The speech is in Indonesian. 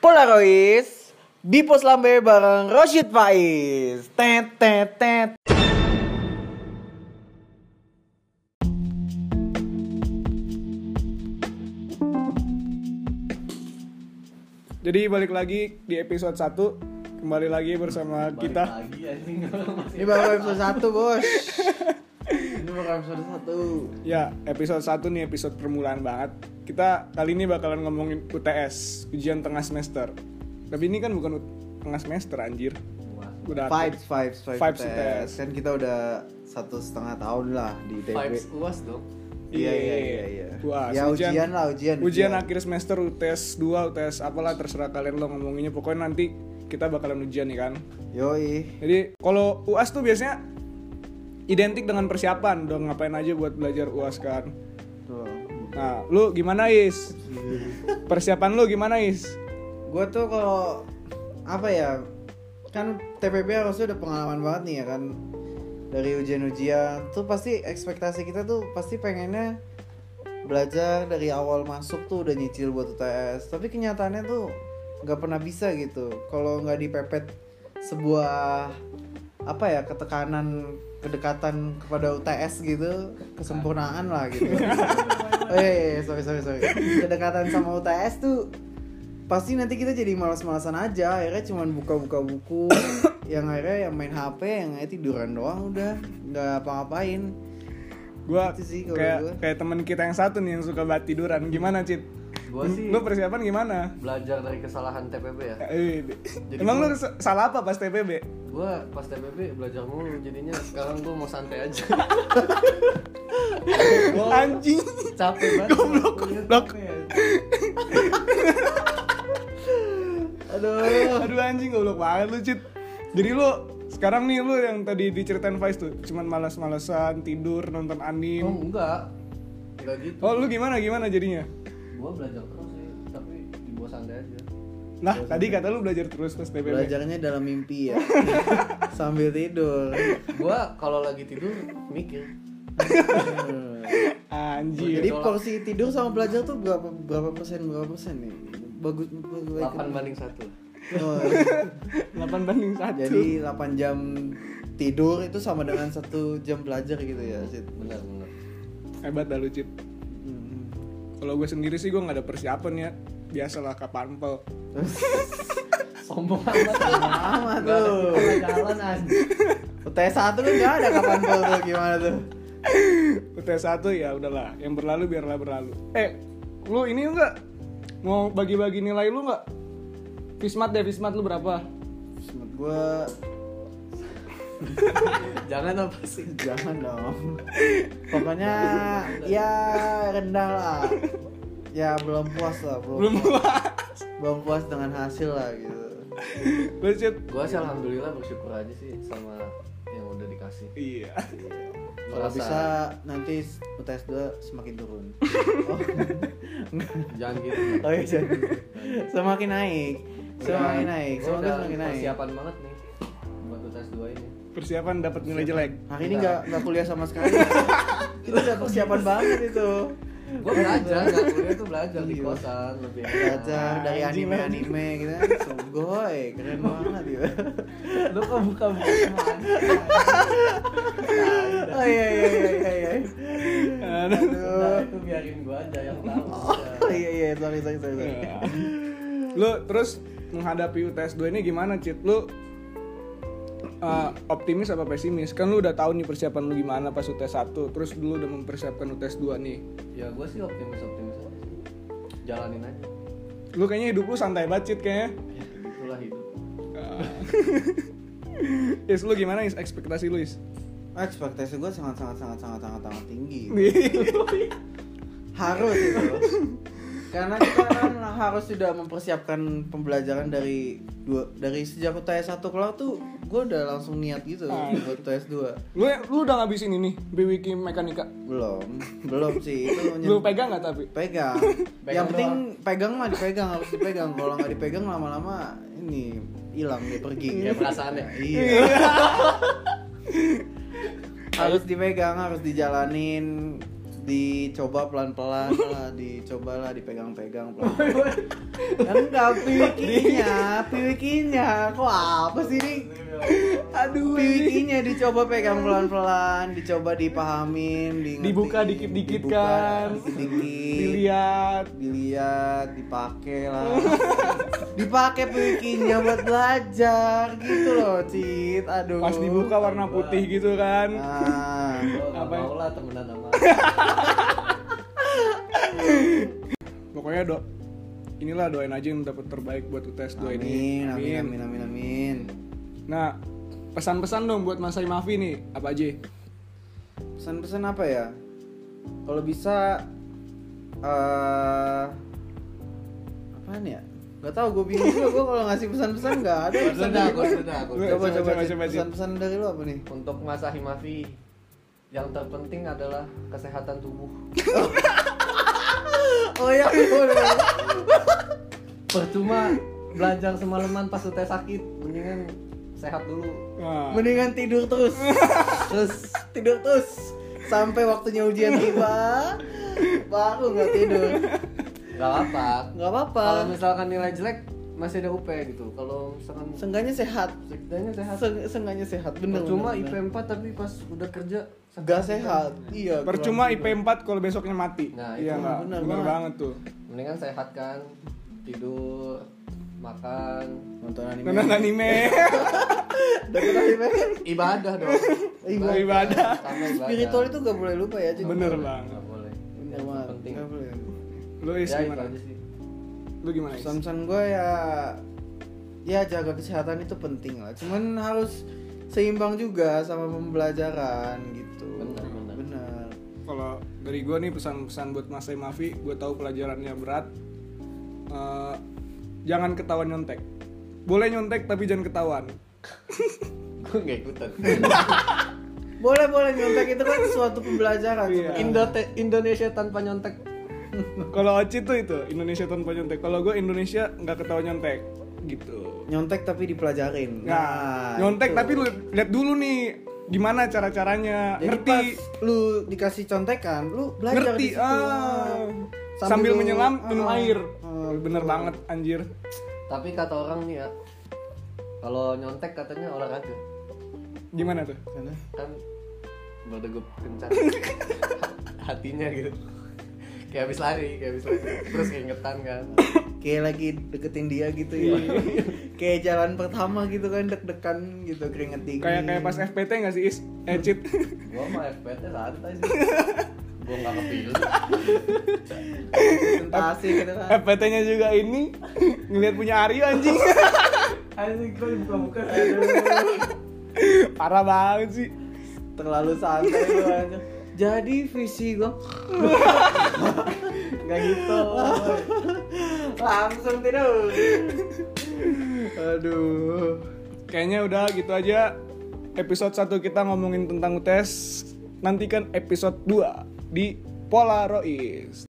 Polaroid di pos lambe bareng Roshid Faiz. Tet tet tet. Jadi balik lagi di episode 1 Kembali lagi bersama kita lagi anjing Ini baru episode 1, Bos. Ini baru episode 1. Ya episode 1 nih episode permulaan banget Kita kali ini bakalan ngomongin UTS Ujian tengah semester Tapi ini kan bukan tengah semester anjir Udah Vibes, vibes, vibes, Vibes UTS. UTS. Kan kita udah satu setengah tahun lah di ITB. vibes uas dong Iya, iya, iya, iya. Wah, ya ujian, lah, ujian. Ujian akhir semester UTS 2, UTS apalah terserah kalian lo ngomonginnya Pokoknya nanti kita bakalan ujian nih kan Yoi. Jadi kalau UAS tuh biasanya identik dengan persiapan dong ngapain aja buat belajar UAS kan. Nah, lu gimana Is? Persiapan lu gimana Is? Gue tuh kalau apa ya kan TPB harusnya udah pengalaman banget nih ya kan dari ujian-ujian tuh pasti ekspektasi kita tuh pasti pengennya belajar dari awal masuk tuh udah nyicil buat UTS tapi kenyataannya tuh nggak pernah bisa gitu kalau nggak dipepet sebuah apa ya ketekanan kedekatan kepada UTS gitu kesempurnaan lah gitu eh sorry sorry sorry kedekatan sama UTS tuh pasti nanti kita jadi malas-malasan aja akhirnya cuman buka-buka buku yang akhirnya yang main HP yang akhirnya tiduran doang udah nggak apa-ngapain Gua Itu sih kayak gua. kayak temen kita yang satu nih yang suka banget tiduran. Gimana, Cit? Gua sih- Lu persiapan gimana? belajar dari kesalahan TPB ya Eh, Jadi Emang gua- lu sa- salah apa pas TPB? Gua pas TPB belajar mulu jadinya sekarang gua mau santai aja Anjing. capek banget Goblok, goblok. aduh Aduh anjing goblok banget lu, Cit. Jadi lu sekarang nih lu yang tadi diceritain Vice tuh cuman malas-malesan tidur nonton oh anime. enggak enggak gitu Oh, lu gimana gimana jadinya? gua belajar terus sih tapi dibawa santai aja Lah, tadi kata lu belajar terus pas TPB. belajarnya dalam mimpi ya sambil tidur gua kalau lagi tidur mikir Anjir. jadi porsi tidur sama belajar tuh berapa berapa persen berapa persen nih bagus bagus 8 banding 1 Oh, 8 banding 1. jadi 8 jam tidur itu sama dengan satu jam belajar gitu ya Sid? benar benar Hebat dah lu, Cit. Hmm. Kalau gue sendiri sih gue nggak ada persiapan ya. Biasalah kapanpel. sombong amat Nggak ada tuh. jalan aja UTS satu kan nggak ada kapan tuh gimana tuh? UTS 1 ya udahlah, yang berlalu biarlah berlalu. Eh, lu ini enggak mau bagi-bagi nilai lu enggak? Fismat deh, Fismat lu berapa? Menurut gua jangan apa sih jangan dong. Pokoknya ya rendah lah. Ya belum puas lah, belum, Belum puas. belum puas dengan hasil lah gitu. Lu Cit? gua sih alhamdulillah bersyukur aja sih sama yang udah dikasih Iya. Kalau Merasa- bisa nanti UTS 2 semakin turun. Oh, jangan gitu oh iya, jangan. semakin naik. Semakin naik, Gua semoga semakin naik. persiapan banget nih buat UTS 2 ini Persiapan dapat nilai jelek. Hari ini nggak nggak kuliah sama sekali. Itu udah persiapan banget itu. Gua belajar nggak kuliah tuh belajar di Iya. kosan lebih enak. Belajar dari Anjing anime-anime gitu. Sungguh, keren banget gitu. lu kok buka buka Oh iya iya iya iya. iya. Aduh. Nah, itu biarin gua aja yang tahu Oh iya iya, sorry sorry sorry. sorry. Lu terus menghadapi UTS 2 ini gimana, Cit? Lu uh, optimis apa pesimis? Kan lu udah tahu nih persiapan lu gimana pas UTS 1, terus dulu udah mempersiapkan UTS 2 nih. ya gua sih optimis optimis aja jalanin aja Lu kayaknya hidup lu santai banget, kayaknya. ya itulah hidup Is lu gimana is ekspektasi lu is? Ekspektasi gue sangat sangat sangat sangat sangat sangat tinggi. Harus itu. Karena kita kan harus sudah mempersiapkan pembelajaran dari dua dari sejak UTS 1 keluar tuh gue udah langsung niat gitu Ah. buat UTS 2 lu lu udah ngabisin ini BWK mekanika. belum belum sih itu Lu nyen- pegang nggak tapi? pegang Pegang yang penting pegang mah dipegang harus dipegang kalau nggak dipegang lama-lama ini hilang dia pergi Kayak perasaannya. iya harus dipegang harus dijalanin dicoba pelan-pelan lah, dicobalah dipegang-pegang pelan. Enggak piwikinya, piwikinya. Kok apa sih ini? Aduh. Piwikinya dicoba pegang pelan-pelan, dicoba dipahamin, di Dibuka dikit-dikit kan. Dikit. Dilihat. dilihat, dipakai lah. dipakai piwikinya buat belajar gitu loh, Cit. Aduh. Pas dibuka warna putih gitu kan. Nah, Apa ya? mau lah temenan sama Pokoknya do inilah doain aja yang dapat terbaik buat UTS 2 ini. amin, amin, amin, amin, amin. Nah, pesan-pesan dong buat Mas Mafi nih, apa aja? Pesan-pesan apa ya? Kalau bisa eh apaan ya? Gak tau, gue bingung juga gue kalau ngasih pesan-pesan gak ada pesan sudah, dari gua Coba, Coba pesan-pesan dari lu apa nih? Untuk Mas Ahimafi yang terpenting adalah kesehatan tubuh. Oh iya, boleh. Percuma belajar semalaman pas UTS sakit, mendingan sehat dulu. Nah, Mendingan tidur terus. terus tidur terus sampai waktunya ujian tiba baru nggak tidur. Gak apa. Nggak apa-apa. Kalau misalkan nilai jelek masih ada UP gitu. Kalau misalkan Seenggaknya sehat. setidaknya sehat. Se- Seenggaknya sehat. Bener. Percuma bener, IP bener. 4 tapi pas udah kerja Gak sehat. Iya. percuma IP 4 kalau besoknya mati. Nah, iya itu nggak? bener Bener, banget. banget tuh. Mendingan sehat kan. Tidur, makan, Nonton anime. Nonton anime. Nonton anime. ibadah dong. Ibadah. Ibadah. Spiritual itu gak boleh lupa ya. Cid. Bener banget. Nggak boleh. Bener banget. penting. Nggak boleh. Lu is Ya gimana? sih. Lu gimana is? Pesan-pesan gue ya ya jaga kesehatan itu penting lah. Cuman harus seimbang juga sama pembelajaran gitu. Bener, bener. Bener. Kalau dari gue nih pesan-pesan buat Mas Mafi, gue tahu pelajarannya berat. Eh, jangan ketahuan nyontek. Boleh nyontek tapi jangan ketahuan. Gue nggak ikutan. Boleh boleh nyontek itu kan suatu pembelajaran. Iya. Indo- Indonesia tanpa nyontek. Kalau Oci tuh itu Indonesia tanpa nyontek. Kalau gue Indonesia nggak ketahuan nyontek, gitu. Nyontek tapi dipelajarin. Nah, nyontek itu. tapi lu lihat dulu nih gimana cara caranya Jadi ngerti pas lu dikasih contekan, lu belajar ngerti di situ. ah Sambil sambil, menyelam minum ah, air ah, bener betul. banget anjir Tapi kata orang nih ya, kalau nyontek katanya olahraga. gimana tuh Karena Kan berdegup kencang hatinya gitu. Kayak habis lari, kayak habis lari. Terus keingetan kan. kayak lagi deketin dia gitu ya. Iya. kayak jalan pertama gitu kan deg-degan gitu keringet dingin. kayak kayak pas FPT nggak sih is eh cheat Gua mah FPT santai sih. Gua nggak kepilih. presentasi gitu kan. FPT nya juga ini ngelihat punya Aryo anjing Anjing gua buka-buka. parah banget sih Terlalu santai aja. Jadi visi gua Nggak gitu. langsung tidur. Aduh. kayaknya udah gitu aja episode 1 kita ngomongin tentang UTS nantikan episode 2 di Polaroid